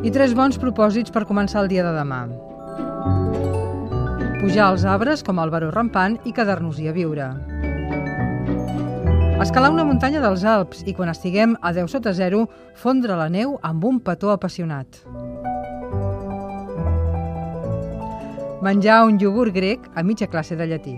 I tres bons propòsits per començar el dia de demà. Pujar als arbres com el baró rampant i quedar-nos-hi a viure. Escalar una muntanya dels Alps i quan estiguem a 10 sota 0, fondre la neu amb un petó apassionat. Menjar un iogurt grec a mitja classe de llatí.